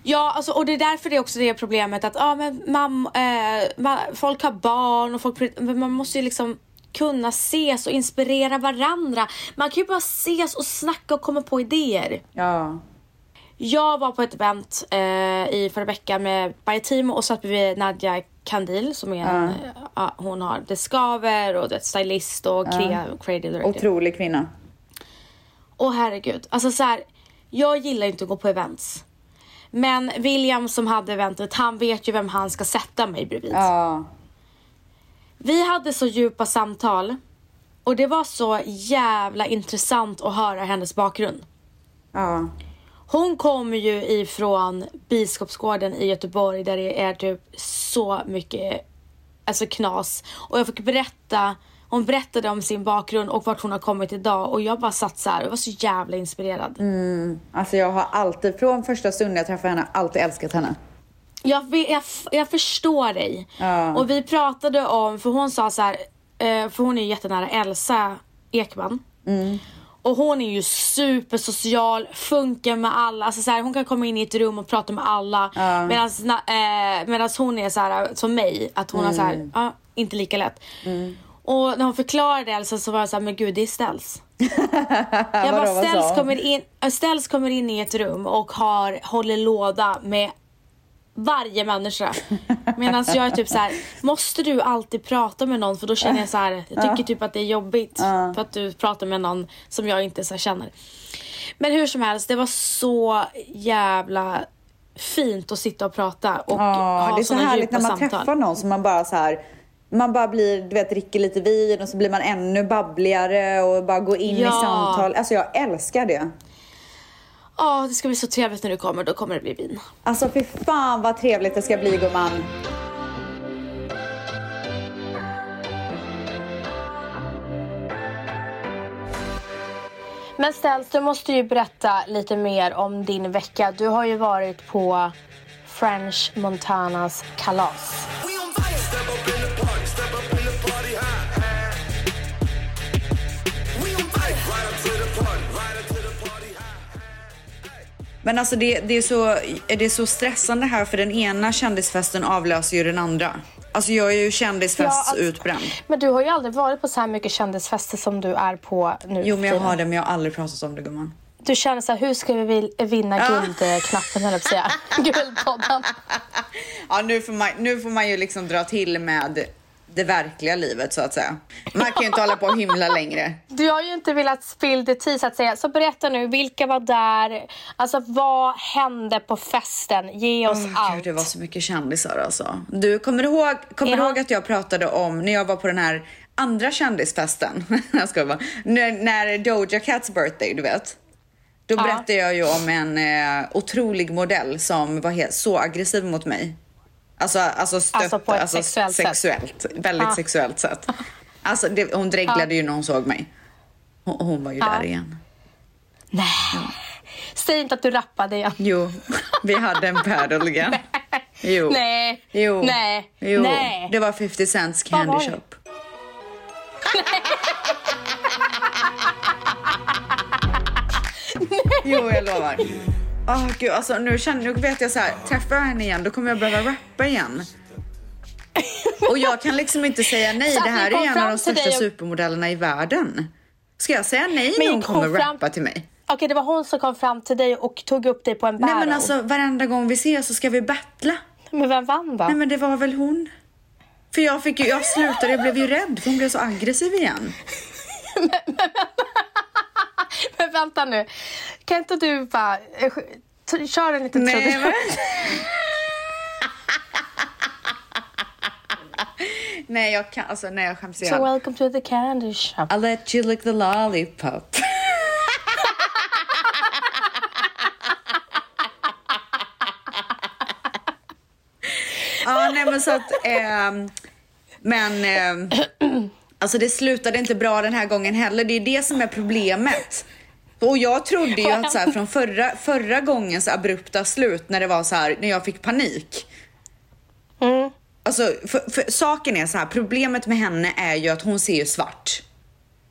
Ja, alltså, och det är därför det är också det problemet att ja, men mam, eh, ma, folk har barn och folk, men man måste ju liksom kunna ses och inspirera varandra. Man kan ju bara ses och snacka och komma på idéer. Ja. Jag var på ett event eh, i förra veckan med Team och satt bredvid Nadja Kandil som är en, ja, hon har Det Skaver och det stylist och crea- creative director. Otrolig kvinna. Åh herregud. Alltså så här, jag gillar inte att gå på events. Men William som hade eventet, han vet ju vem han ska sätta mig bredvid. Ja. Vi hade så djupa samtal och det var så jävla intressant att höra hennes bakgrund. Ja. Hon kommer ju ifrån Biskopsgården i Göteborg där det är typ så mycket alltså knas. Och jag fick berätta, hon berättade om sin bakgrund och vart hon har kommit idag och jag bara satt så här och var så jävla inspirerad. Alltså jag har alltid, från första stunden jag träffade henne, alltid älskat henne. Jag, jag, jag förstår dig. Ja. Och vi pratade om, för hon sa så här, eh, för hon är ju jättenära Elsa Ekman. Mm. Och hon är ju supersocial, funkar med alla. Alltså så här, hon kan komma in i ett rum och prata med alla. Ja. Medan eh, hon är så här, som mig, att hon har så Mm. här, ja, inte lika lätt. Och när hon förklarade Elsa så var jag så här, men gud det är Ställs. jag bara, Ställs kommer, in, Ställs kommer in i ett rum och har, håller låda med varje människa. Medan jag är typ så här, måste du alltid prata med någon? För då känner jag så här, jag tycker typ att det är jobbigt. För att du pratar med någon som jag inte så känner. Men hur som helst, det var så jävla fint att sitta och prata och Ja, ha det är så härligt när man samtal. träffar någon som man bara så här man bara blir, du vet, dricker lite vin och så blir man ännu babbligare och bara går in i Ja. samtal. Alltså jag älskar det. Ja, det ska bli så trevligt när du kommer. Då kommer det bli vin. Alltså fy fan vad trevligt det ska bli gumman. Men Ställs, du måste ju berätta lite mer om din vecka. Du har ju varit på French Montanas kalas. Men alltså det, det, är så, det är så stressande här för den ena kändisfesten avlöser ju den andra. Alltså jag är ju kändisfest Ja, alltså-. Men du har ju aldrig varit på så här mycket kändisfester som du är på nu Jo men jag har det men jag har aldrig pratat om det gumman. Du känner så här, hur ska vi vinna guldknappen höll jag på att säga. Guldpodden. Ja nu får, man, nu får man ju liksom dra till med det verkliga livet så att säga. Man kan ju inte hålla på och hymla längre. Du har ju inte velat spill the tea så att säga. Så berätta nu, vilka var där? Alltså vad hände på festen? Ge oss Åh, allt. Gud, det var så mycket kändisar alltså. Du, kommer du ihåg, kommer Ja. ihåg att jag pratade om när jag var på den här andra kändisfesten? jag ska bara. När, när Doja Cats birthday, du vet. Då Ja. berättade jag ju om en eh, otrolig modell som var helt, så aggressiv mot mig. Alltså, alltså stött, Alltså på ett sexuellt sätt. sexuellt, Väldigt Ja. sexuellt sätt. Alltså det, hon dreglade ju när hon såg mig. Hon, hon var ju Ja. där igen. Nej. Säg inte att du rappade igen. Jo, vi hade en battle igen. Jo. Nej. Jo. Nej. Jo. Nej. Det var 50 Cents Candy? Shop. jo, jag lovar. Åh gud, alltså nu, känner, nu vet jag så här, träffar jag henne igen då kommer jag behöva rappa igen. Och jag kan liksom inte säga nej. Det här är en av de största och- supermodellerna i världen. Ska jag säga nej Men när hon kom kommer fram- rappa till mig? Okej, det var hon som kom fram till dig och tog upp dig på en battle. Nej men alltså varenda gång vi ses så ska vi battla. Men vem vann då? Nej men det var väl hon. För jag fick ju, jag slutade, jag blev ju rädd för hon blev så aggressiv igen. Men vänta nu. Kan inte du bara eh, köra en liten Nej, men... nej jag kan, alltså nej jag skäms So igen. welcome to the candy shop. I'll let you lick the lollipop. ja nej men så att, ehm, men ehm, alltså det slutade inte bra den här gången heller. Det är det som är problemet. Och jag trodde ju att så här, från förra, förra gångens abrupta slut när det var så här, när jag fick panik. Mm. Alltså, för, för, saken är så här, problemet med henne är ju att hon ser ju svart.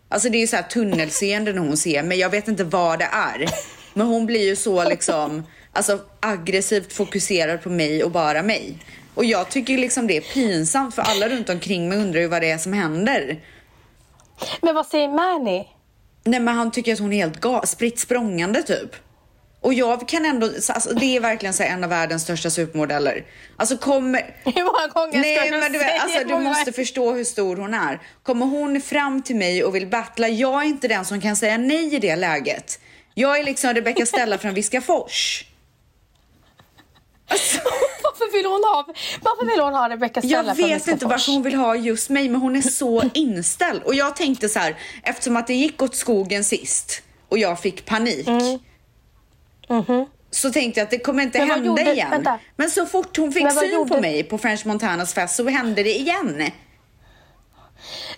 Alltså det är ju så här tunnelseende när hon ser, men jag vet inte vad det är. Men hon blir ju så liksom, alltså aggressivt fokuserad på mig och bara mig. Och jag tycker liksom det är pinsamt för alla runt omkring mig undrar ju vad det är som händer. Men vad säger Manny? Nej men han tycker att hon är helt ga- spritt språngande typ. Och jag kan ändå, alltså, det är verkligen så här, en av världens största supermodeller. Alltså kommer... Hur många gånger Nej ska du men du, säga alltså, du måste förstå hur stor hon är. Kommer hon fram till mig och vill battla, jag är inte den som kan säga nej i det läget. Jag är liksom Rebecca Stella från Viskafors. Varför vill hon ha, varför vill hon ha Rebecca Stella Jag vet inte varför hon vill ha just mig men hon är så inställd. Och jag tänkte så här, eftersom att det gick åt skogen sist och jag fick panik. Så tänkte jag att det kommer inte Mm. Hända gjorde- igen. vänta. Men så fort hon fick syn på gjorde- mig på French Montanas fest så hände det igen.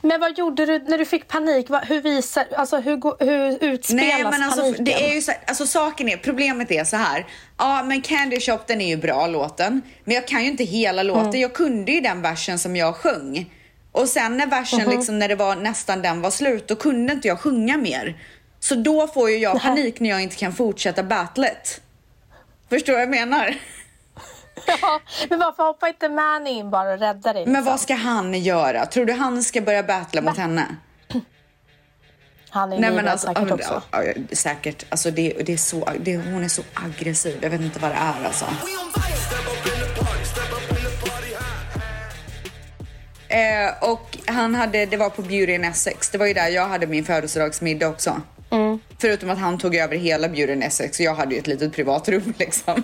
Men vad gjorde du när du fick panik? Hur, visar, alltså, hur, hur utspelas Nej men alltså paniken? det är ju så, alltså saken är, problemet är så här. Ja men Candy Shop den är ju bra låten. Men jag kan ju inte hela låten. Mm. Jag kunde ju den versen som jag sjöng. Och sen när versen Mhm. liksom, när det var nästan den var slut, då kunde inte jag sjunga mer. Så då får ju jag panik när jag inte kan fortsätta battlet. Förstår du vad jag menar? ja, men varför hoppar inte man in bara och räddar dig? Liksom? Men vad liksom? ska han göra? Tror du han ska börja battla mot henne? Han är Nej, men alltså, säkert också. Ja, ja, säkert. Alltså, det, det är så, det, hon är så aggressiv. Jag vet inte vad det är alltså. Eh, och han hade, det var på Beauty in Essex. Det var ju där jag hade min födelsedagsmiddag också. Förutom att han tog över hela in Essex. Jag hade ju ett litet privatrum liksom.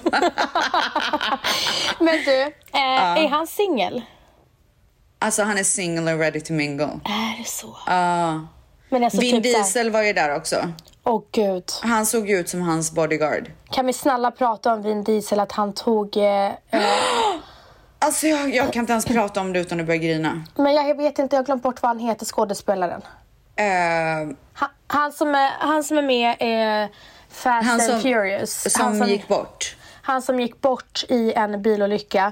Men du, eh, är han singel? alltså han är single och ready to mingle. Är det så? Ja. Men alltså Vin typ Diesel var ju där också. Åh gud. Han såg ut som hans bodyguard. Kan vi snälla prata om Vin Diesel att han tog... Eh, eh, Alltså jag, jag kan inte ens prata om det utan att börja grina. men jag vet inte, jag har glömt bort vad han heter skådespelaren. Eh, Han, han, som, är, han som är med i Fast Han and som- Furious. som, han gick bort. Han som gick bort i en bilolycka.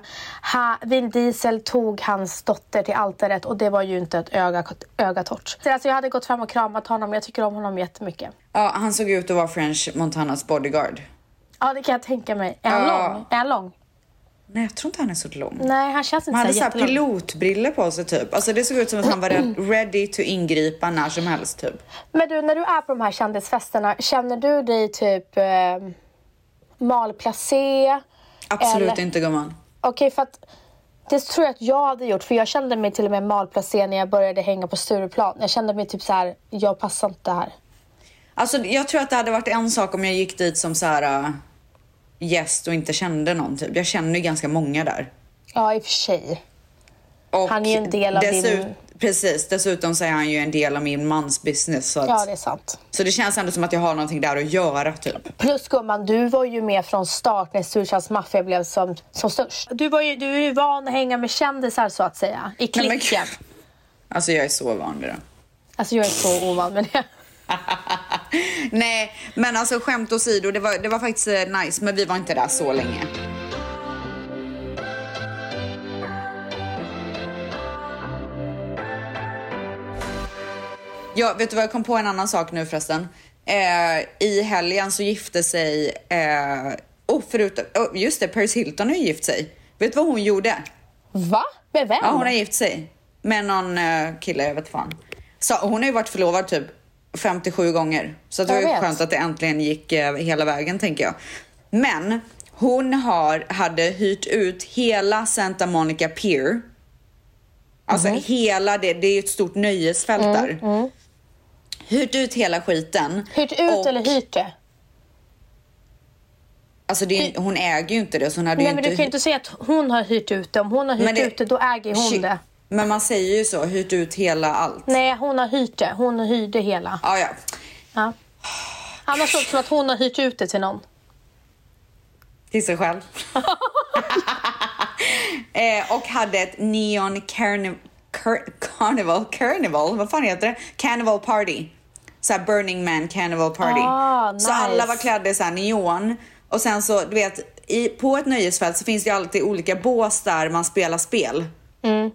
Ha, Vin Diesel tog hans dotter till altaret och det var ju inte ett öga, öga torrt. Så alltså jag hade gått fram och kramat honom. Jag tycker om honom jättemycket. Ja, han såg ut att vara French Montanas bodyguard. Ja, det kan jag tänka mig. Är han Ja. lång? Är han lång? Nej, jag tror inte han är så lång. Nej, han känns inte Han så hade så här jättelång. pilotbriller på sig typ. Alltså det såg ut som att han var red- ready to ingripa när som helst typ. Men du, när du är på de här kändisfesterna, känner du dig typ eh, malplacé? Absolut Eller- inte gumman. Okej, för att det tror jag att jag hade gjort. För jag kände mig till och med malplacé när jag började hänga på Stureplan. Jag kände mig typ så här, jag passar inte här. Alltså jag tror att det hade varit en sak om jag gick dit som så här äh, gäst och inte kände någon typ. Jag känner ju ganska många där. Ja, i och för sig. Och Han är ju en del av din- Precis, dessutom så är han ju en del av min mans business. Så, att, Ja, det är sant. så det känns ändå som att jag har någonting där att göra typ. Plus gumman, du var ju med från start när Sturkans maffia blev som, som störst. Du, var ju, du är ju van att hänga med kändisar så att säga. I Nej, men klicken. Alltså jag är så van vid det. Alltså jag är så ovan med det. Nej, men alltså skämt åsido, det var, det var faktiskt eh, nice, men vi var inte där så länge. Ja, vet du vad, jag kom på en annan sak nu förresten. Eh, I helgen så gifte sig, eh, oh, förutom, oh, just det, Paris Hilton har ju gift sig. Vet du vad hon gjorde? Va? Med vem? Ja, hon har gift sig med någon eh, kille, jag vet fan. Så, hon har ju varit förlovad typ 57 gånger. Så det var ju skönt att det äntligen gick eh, hela vägen tänker jag. Men hon har, hade hyrt ut hela Santa Monica Pier. Alltså Mhm. hela det, det är ju ett stort nöjesfält Mm, där. Hyrt ut hela skiten. Hyrt ut Och- eller hyrt det? Alltså det är, hon äger ju inte det så hon hade Nej ju men inte du kan ju inte säga att hon har hyrt ut det. Om hon har hyrt Men det- ut det, då äger hon det. Men man säger ju så, hyrt ut hela allt. Nej, hon har hyrt det. Hon hyrde hela. Ja, ja. Ja. Annars låter det som att hon har hyrt ut det till någon. Till sig själv. eh, och hade ett neon carni- car- carnival, carnival, vad fan heter det? Carnival party. Så Burning Man carnival party. Ah, Så nice. alla var klädda i så neon. Och sen så, du vet, i, på ett nöjesfält så finns det ju alltid olika bås där man spelar spel. Mm.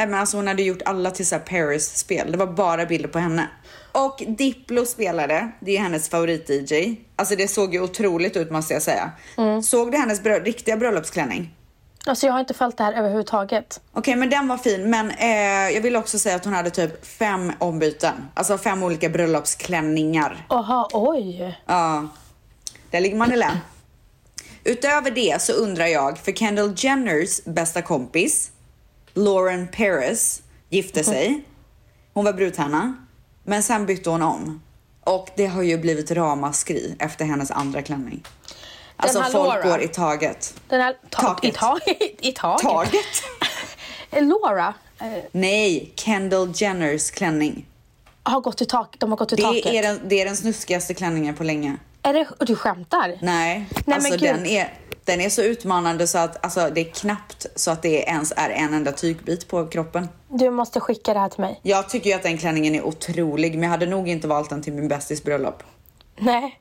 Nej, men alltså hon hade gjort alla till så Paris-spel. Det var bara bilder på henne. Och Diplo spelade. Det är hennes favorit-DJ. Alltså det såg ju otroligt ut måste jag säga. Mm. Såg du hennes brö- riktiga bröllopsklänning? Alltså jag har inte följt det här överhuvudtaget. Okej, men den var fin. Men eh, jag vill också säga att hon hade typ fem ombyten. Alltså fem olika bröllopsklänningar. Jaha, oj. Ja, där ligger man i lä. Utöver det så undrar jag, för Kendall Jenners bästa kompis, Lauren Perez, gifte sig. Hon var brudtärna, men sen bytte hon om. Och det har ju blivit ramaskri efter hennes andra klänning. Alltså här folk Laura. går i taget. Den här ta- Taket. I, taget. I taget? Taget? Laura eh, Nej, Kendall Jenners klänning. har gått i taket. De har gått i Det taket. är, den, det är den snuskigaste klänningen på länge. Är det, du skämtar? Nej, men alltså gud. den är, den är så utmanande så att alltså, det är knappt så att det ens är en enda tygbit på kroppen. Du måste skicka det här till mig. Jag tycker ju att den klänningen är otrolig men jag hade nog inte valt den till min bästis bröllop. Nej.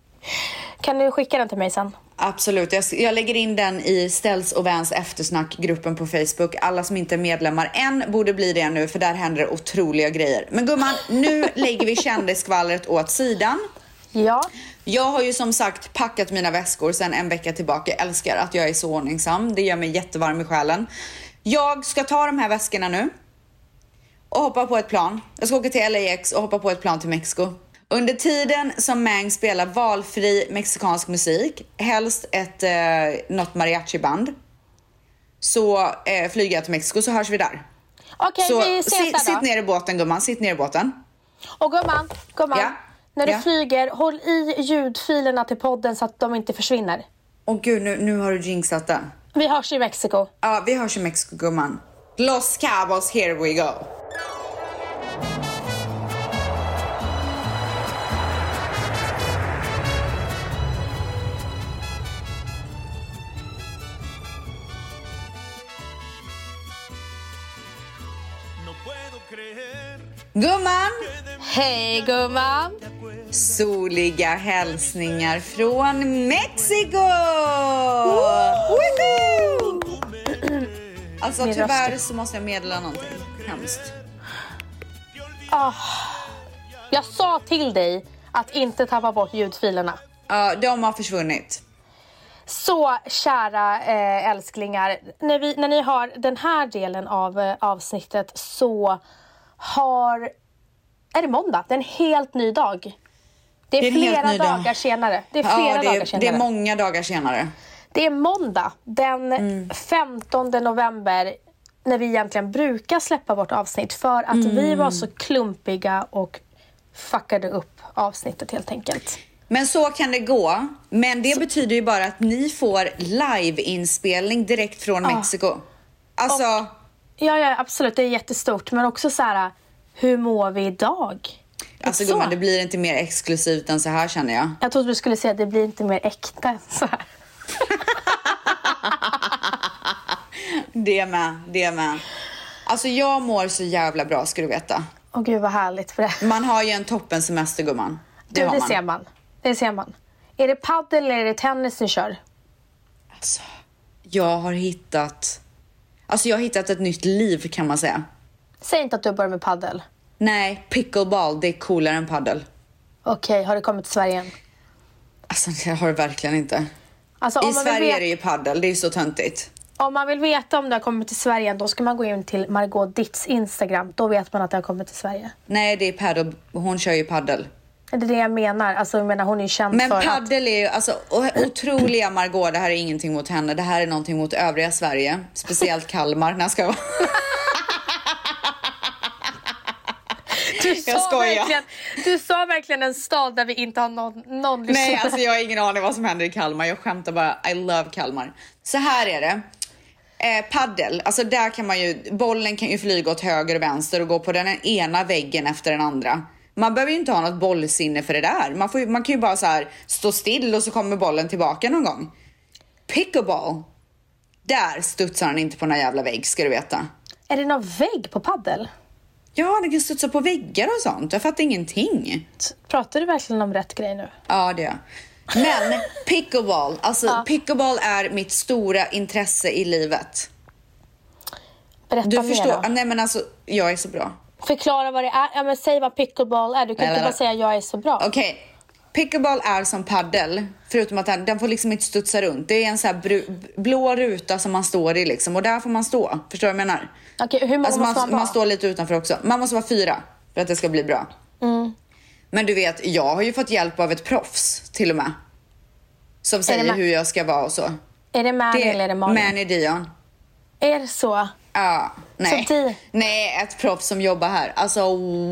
Kan du skicka den till mig sen? Absolut, jag, jag lägger in den i Ställs och Vans eftersnackgruppen på Facebook. Alla som inte är medlemmar än borde bli det nu för där händer det otroliga grejer. Men gumman, nu lägger vi kändisskvallret åt sidan. Ja. Jag har ju som sagt packat mina väskor sedan en vecka tillbaka. Jag älskar att jag är så ordningsam. Det gör mig jättevarm i själen. Jag ska ta de här väskorna nu och hoppa på ett plan. Jag ska åka till LAX och hoppa på ett plan till Mexiko. Under tiden som Mang spelar valfri mexikansk musik, helst ett eh, något mariachiband, så eh, flyger jag till Mexiko så hörs vi där. Okej, Så vi ses sitt, där sitt då. ner i båten gumman, sitt ner i båten. Och gumman, gumman. Ja. När du Ja. flyger, håll i ljudfilerna till podden så att de inte försvinner. Åh gud, nu, nu har du jinxat det. Vi hörs i Mexiko. Ja, vi hörs i Mexiko gumman. Los Cabos, here we go. Gumman! Hej gumman! Soliga hälsningar från Mexiko! Alltså Min tyvärr röst. så måste jag meddela någonting hemskt. Jag sa till dig att inte tappa bort ljudfilerna. Ja, de har försvunnit. Så kära eh, älsklingar, när, vi, när ni har den här delen av eh, avsnittet så har... Är det måndag? Det är en helt ny dag. Det är, Det är flera ny dag. dagar senare. Det är flera Ja, det dagar är, senare. det är många dagar senare. Det är måndag den Mm. 15 november när vi egentligen brukar släppa vårt avsnitt för att vi Mm. var så klumpiga och fuckade upp avsnittet helt enkelt. Men så kan det gå. Men det betyder ju bara att ni får live-inspelning direkt från Mexiko. Alltså, Ja, ja, absolut. Det är jättestort. Men också så här, hur mår vi idag? Alltså Så. gumman, det blir inte mer exklusivt än så här känner jag. Jag trodde du skulle säga att det blir inte mer äkta än så här. Det med, det med. Alltså jag mår så jävla bra ska du veta. Åh gud vad härligt för det. Man har ju en toppen semester gumman. Det Du, har det man. ser man. Det ser man. Är det paddel eller är det tennis ni kör? Alltså, jag har hittat... Alltså jag har hittat ett nytt liv kan man säga. Säg inte att du börjar med paddel. Nej, pickleball, det är coolare än paddel. Okej, har det kommit till Sverige än? Alltså det har det verkligen inte. Alltså, I om man, vill Sverige är det ju paddel, det är så töntigt. om man vill veta om det har kommit till Sverige då ska man gå in till Margot Ditts Instagram. Då vet man att det har kommit till Sverige. Nej, det är paddel. Hon kör ju paddel. Det är det jag menar. Alltså, jag menar hon är ju känd Men för att... paddel är ju, alltså o- otroliga Margot, det här är ingenting mot henne. Det här är någonting mot övriga Sverige. Speciellt Kalmar. när jag ska Du Jag sa, skojar. verkligen, du sa verkligen en stad där vi inte har någon, någon Nej, lyssnare. alltså jag har ingen aning vad som händer i Kalmar. Jag skämtar bara. I love Kalmar. Så här är det. Eh, paddel, alltså där kan man ju, bollen kan ju flyga åt höger och vänster och gå på den ena väggen efter den andra. Man behöver ju inte ha något bollsinne för det där. Man, får, ju- man kan ju bara så här stå still och så kommer bollen tillbaka någon gång. Pickleball, där studsar den inte på någon jävla vägg ska du veta. Är det någon vägg på paddel? Ja, den kan studsa på väggar och sånt. Jag fattar ingenting. Pratar du verkligen om rätt grej nu? Ja, det gör jag. Men pickleball, alltså Ja. pickleball är mitt stora intresse i livet. Berätta Du mer förstår, då. nej men alltså jag är så bra. Förklara vad det är. Ja, men säg vad pickleball är. Du kan Nej, inte nej, bara säga jag är så bra. Okej, pickleball är som paddel förutom att den, den får liksom inte studsa runt. Det är en så bru, blå ruta som man står i liksom och där får man stå. Förstår du vad jag menar? Okej, hur många Alltså måste man, man man står lite utanför också. Man måste vara fyra för att det ska bli bra. Mm. Men du vet, jag har ju fått hjälp av ett proffs till och med. Som säger Ma- hur jag ska vara och så. Är det Manny eller är det Malin? Manny Dion. Är det så? Ja, nej. Di- Nej, ett proffs som jobbar här. Alltså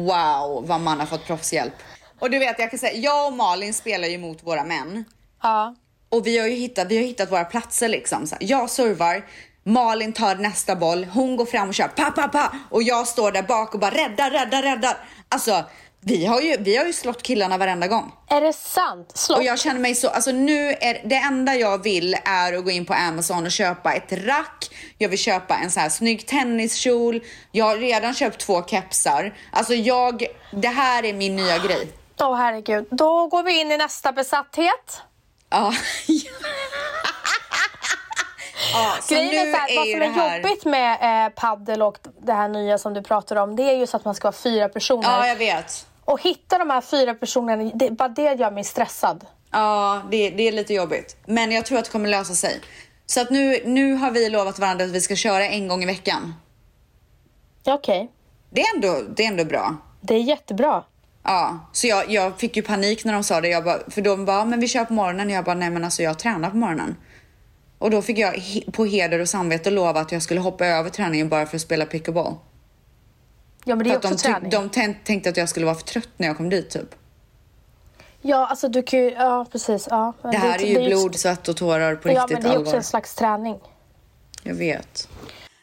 wow vad man har fått proffshjälp. Och du vet, jag kan säga, jag och Malin spelar ju mot våra män. Ja. Och vi har ju hittat, vi har hittat våra platser liksom. Så jag servar, Malin tar nästa boll, hon går fram och kör pa, pa, pa. Och jag står där bak och bara rädda, rädda, rädda. Alltså, vi har ju, vi har ju slått killarna varenda gång. Är det sant? Slå. Och jag känner mig så, alltså nu är det enda jag vill är att gå in på Amazon och köpa ett rack. Jag vill köpa en så här snygg tenniskjol. Jag har redan köpt två kepsar. Alltså jag, det här är min nya grej. Åh herregud. Då går vi in i nästa besatthet. Ja. ja Grejen är så här, vad ju som det är här- jobbigt med eh, paddel och det här nya som du pratar om, det är ju så att man ska vara fyra personer. Ja, jag vet. Och hitta de här fyra personerna, det, bara det gör mig stressad. Ja, det, det är lite jobbigt. Men jag tror att det kommer lösa sig. Så att nu, nu har vi lovat varandra att vi ska köra en gång i veckan. Okej, Det är ändå, det är ändå bra. det är jättebra. Ja, så jag, jag fick ju panik när de sa det. Jag bara, för de bara, men vi kör på morgonen. Jag bara, nej men alltså jag tränar på morgonen. Och då fick jag på heder och samvete lova att jag skulle hoppa över träningen bara för att spela pickleball. Ja men det är För också de, träning. de tän- tänkte att jag skulle vara för trött när jag kom dit typ. Ja alltså du kan ju, ja precis. Ja. Men Det här är ju det blod, svett och tårar på Ja riktigt men det är också allvar. en slags träning. Jag vet.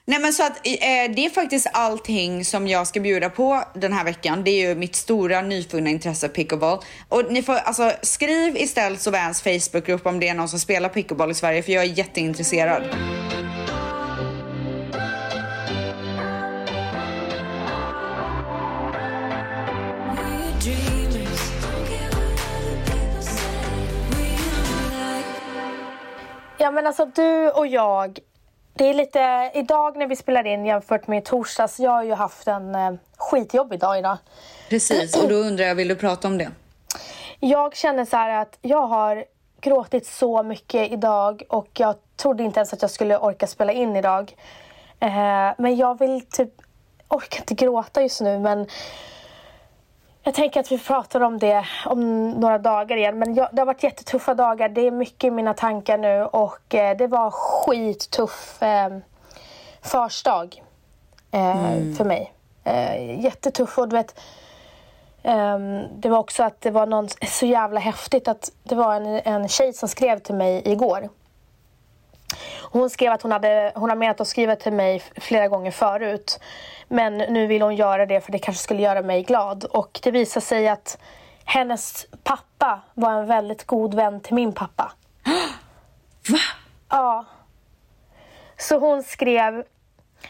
Nej men så att eh, det är faktiskt allting som jag ska bjuda på den här veckan. Det är ju mitt stora nyfunna intresse pickleball. Och ni får alltså skriv istället så Vans Facebookgrupp om det är någon som spelar pickleball i Sverige för jag är jätteintresserad. Ja men alltså du och jag. Det är lite, idag när vi spelar in jämfört med i torsdags. Jag har ju haft en eh, skitjobbig dag idag. Precis, och då undrar jag, vill du prata om det? Jag känner så här att jag har gråtit så mycket idag och jag trodde inte ens att jag skulle orka spela in idag. Eh, men jag vill typ, orkar inte gråta just nu men jag tänker att vi pratar om det om några dagar igen. Men jag, det har varit jättetuffa dagar. Det är mycket i mina tankar nu och eh, det var skittuff eh, försdag eh, för mig. Eh, jättetuff och du vet Ehm, det var också att det var någon så jävla häftigt att det var en, en tjej som skrev till mig igår. Hon skrev att hon hade, hon har menat att skriva till mig flera gånger förut. Men nu vill hon göra det för det kanske skulle göra mig glad. Och det visar sig att hennes pappa var en väldigt god vän till min pappa. Va? Ja. Så hon skrev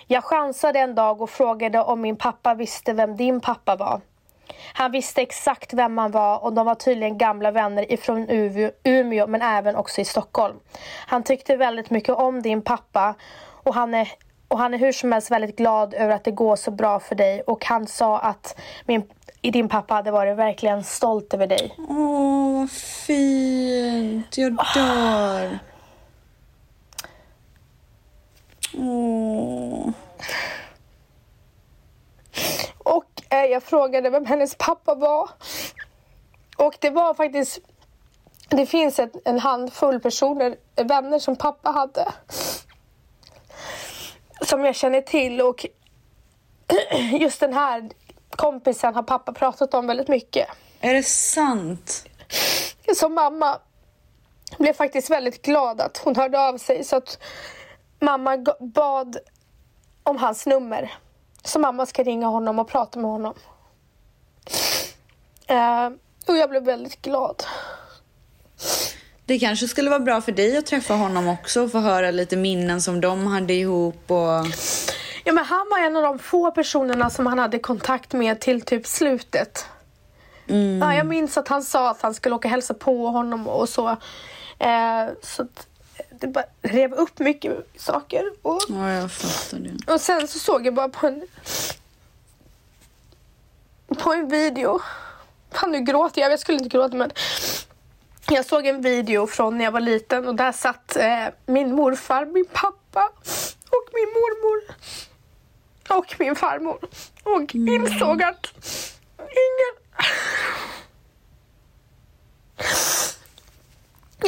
Jag chansade en dag och frågade om min pappa visste vem din pappa var. Han visste exakt vem han var och de var tydligen gamla vänner ifrån Umeå, men även också i Stockholm. Han tyckte väldigt mycket om din pappa och han är och han är hur som helst väldigt glad över att det går så bra för dig och han sa att min, din pappa hade varit verkligen stolt över dig. Åh, vad fint. Jag dör. Åh. Eh, jag frågade vem hennes pappa var. Och det var faktiskt... Det finns ett, en handfull personer, vänner som pappa hade. Som jag känner till och just den här kompisen har pappa pratat om väldigt mycket. Är det sant? Som mamma blev faktiskt väldigt glad att hon hörde av sig så att mamma bad om hans nummer. Så mamma ska ringa honom och prata med honom. Eh, och jag blev väldigt glad. Det kanske skulle vara bra för dig att träffa honom också och få höra lite minnen som de hade ihop och... Ja, men han var en av de få personerna som han hade kontakt med till typ slutet. Ja, jag minns att han sa att han skulle åka och hälsa på honom och så. Eh, så att det bara rev upp mycket saker. Och, Ja, jag fattar det. och sen så såg jag bara på en på en video. Fan nu gråter jag, jag skulle inte gråta men jag såg en video från när jag var liten och där satt eh, min morfar, min pappa och min mormor och min farmor och insåg att ingen...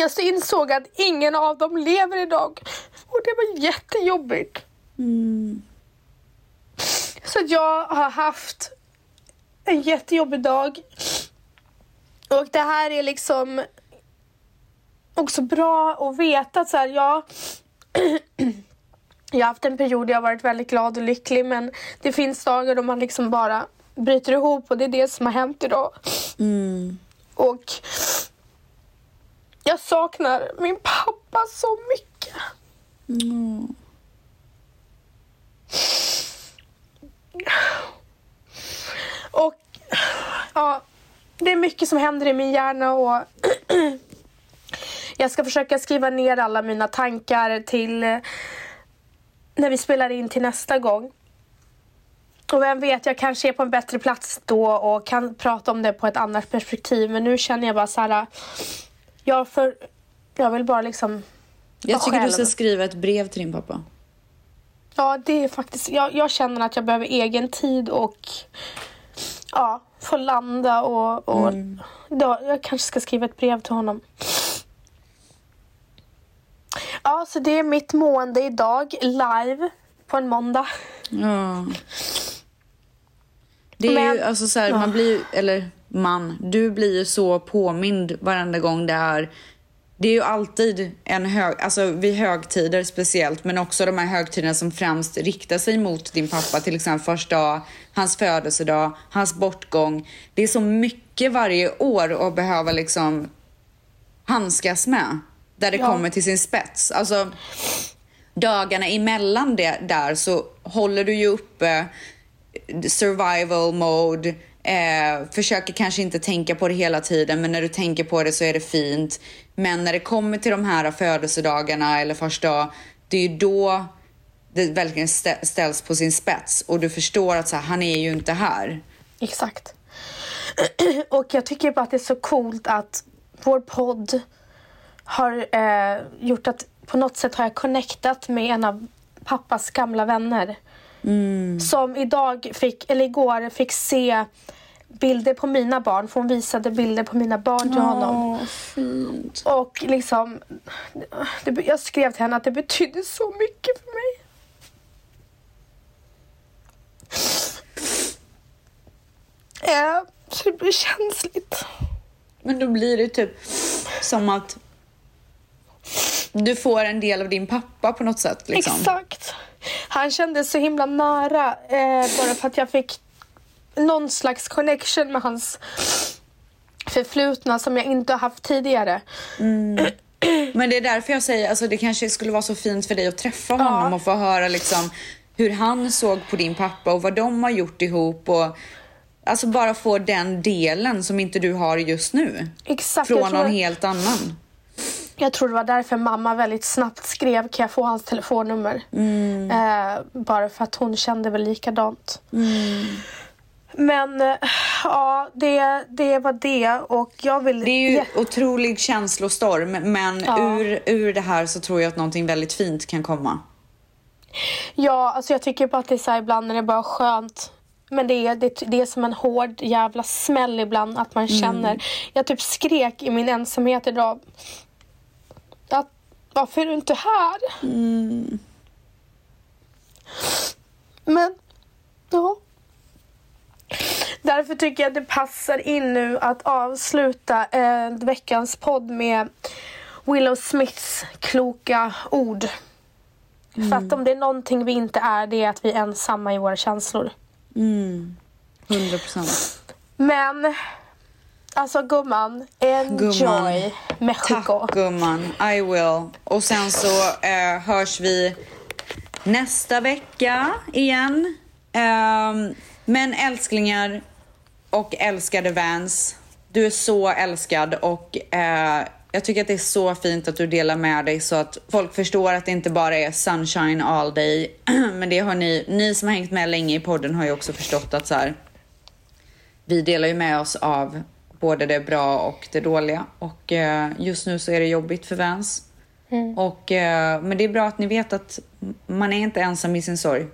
Jag så insåg att ingen av dem lever idag och det var jättejobbigt. Så att jag har haft en jättejobbig dag. Och det här är liksom också bra att veta att så här, jag, jag har haft en period där jag varit väldigt glad och lycklig men det finns dagar då man liksom bara bryter ihop och det är det som har hänt idag. Och jag saknar min pappa så mycket. Mm. Och ja, det är mycket som händer i min hjärna och jag ska försöka skriva ner alla mina tankar till när vi spelar in till nästa gång. Och vem vet, jag kanske är på en bättre plats då och kan prata om det på ett annat perspektiv. Men nu känner jag bara så här. Jag, för, jag vill bara liksom... Jag tycker du själv. ska skriva ett brev till din pappa. Ja, det är faktiskt... Jag, jag känner att jag behöver egen tid och ja, få landa och... och då, jag kanske ska skriva ett brev till honom. Ja, så det är mitt mående idag live på en måndag. Ja. Det är Men- ju alltså så här, man blir ju, eller man, du blir ju så påmind varenda gång det är det är ju alltid en hög, alltså vid högtider speciellt, men också de här högtiderna som främst riktar sig mot din pappa, till exempel första dag, hans födelsedag, hans bortgång. Det är så mycket varje år att behöva liksom handskas med, där det Ja. kommer till sin spets. Alltså, dagarna emellan det där så håller du ju uppe survival mode, eh, försöker kanske inte tänka på det hela tiden men när du tänker på det så är det fint. Men när det kommer till de här födelsedagarna eller första dag, det är ju då det verkligen ställs på sin spets och du förstår att så här, han är ju inte här. Exakt. Och jag tycker bara att det är så coolt att vår podd har eh, gjort att på något sätt har jag connectat med en av pappas gamla vänner. Som idag fick, eller igår fick se bilder på mina barn. För hon visade bilder på mina barn till honom. fint. Och liksom, det, jag skrev till henne att det betydde så mycket för mig. Eh, så det blir känsligt. Men då blir det typ som att du får en del av din pappa på något sätt. Liksom. Exakt. Han kändes så himla nära eh, bara för att jag fick någon slags connection med hans förflutna som jag inte har haft tidigare. Men det är därför jag säger, alltså det kanske skulle vara så fint för dig att träffa honom och få höra liksom hur han såg på din pappa och vad de har gjort ihop och alltså bara få den delen som inte du har just nu. Exakt. Från någon helt annan. Jag tror det var därför mamma väldigt snabbt skrev kan jag få hans telefonnummer. Eh, bara för att hon kände väl likadant. Men eh, ja, det, det var det och jag vill... Det är ju Ja, otrolig känslostorm men Ja. ur, ur det här så tror jag att någonting väldigt fint kan komma. ja, alltså jag tycker bara att det är så här ibland när det bara är skönt. Men det är, det, det är som en hård jävla smäll ibland att man känner. Jag typ skrek i min ensamhet idag. Varför är du inte här? Men, ja. Därför tycker jag att det passar in nu att avsluta eh, veckans podd med Willow Smiths kloka ord. För att om det är någonting vi inte är, det är att vi är ensamma i våra känslor. 100 procent. Men, alltså gumman, enjoy Gumman. Mexico. Tack gumman, I will. Och sen så eh, hörs vi nästa vecka igen. Ehm, men älsklingar och älskade Vans, du är så älskad och eh, jag tycker att det är så fint att du delar med dig så att folk förstår att det inte bara är sunshine all day. Men det har ni, ni som har hängt med länge i podden har ju också förstått att så här, vi delar ju med oss av både det bra och det dåliga. Och eh, just nu så är det jobbigt för Vans. Och, eh, men det är bra att ni vet att man är inte ensam i sin sorg.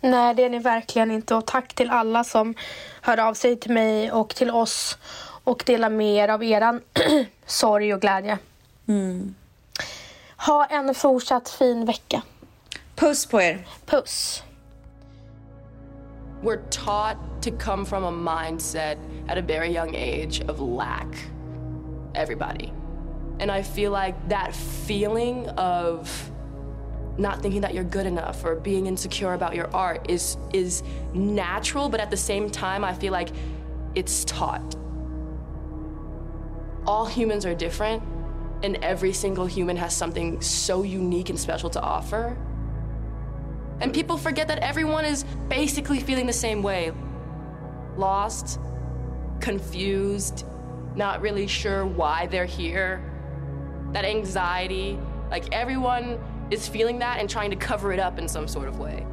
Nej, det är ni verkligen inte. Och tack till alla som hör av sig till mig och till oss och delar med er av eran sorg och glädje. Ha en fortsatt fin vecka. Puss på er! Puss! We're taught to come from a mindset at a very young age of lack. Everybody. And I feel like that feeling of not thinking that you're good enough or being insecure about your art is is natural, but at the same time I feel like it's taught. All humans are different and every single human has something so unique and special to offer. And people forget that everyone is basically feeling the same way lost, confused, not really sure why they're here. That anxiety, like everyone is feeling that and trying to cover it up in some sort of way.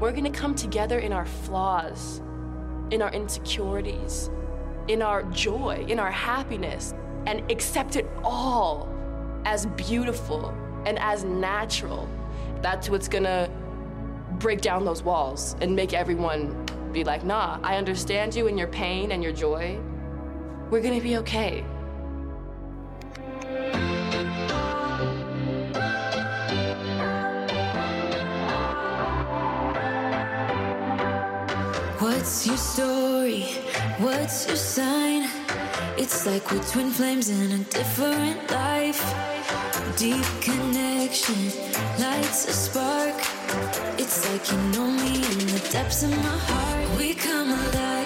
We're gonna come together in our flaws, in our insecurities, in our joy, in our happiness, and accept it all as beautiful and as natural. That's what's gonna break down those walls and make everyone be like, nah, I understand you and your pain and your joy. We're gonna be okay. What's your story? What's your sign? It's like we're twin flames in a different life. Deep connection lights a spark. It's like you know me in the depths of my heart. We come alive.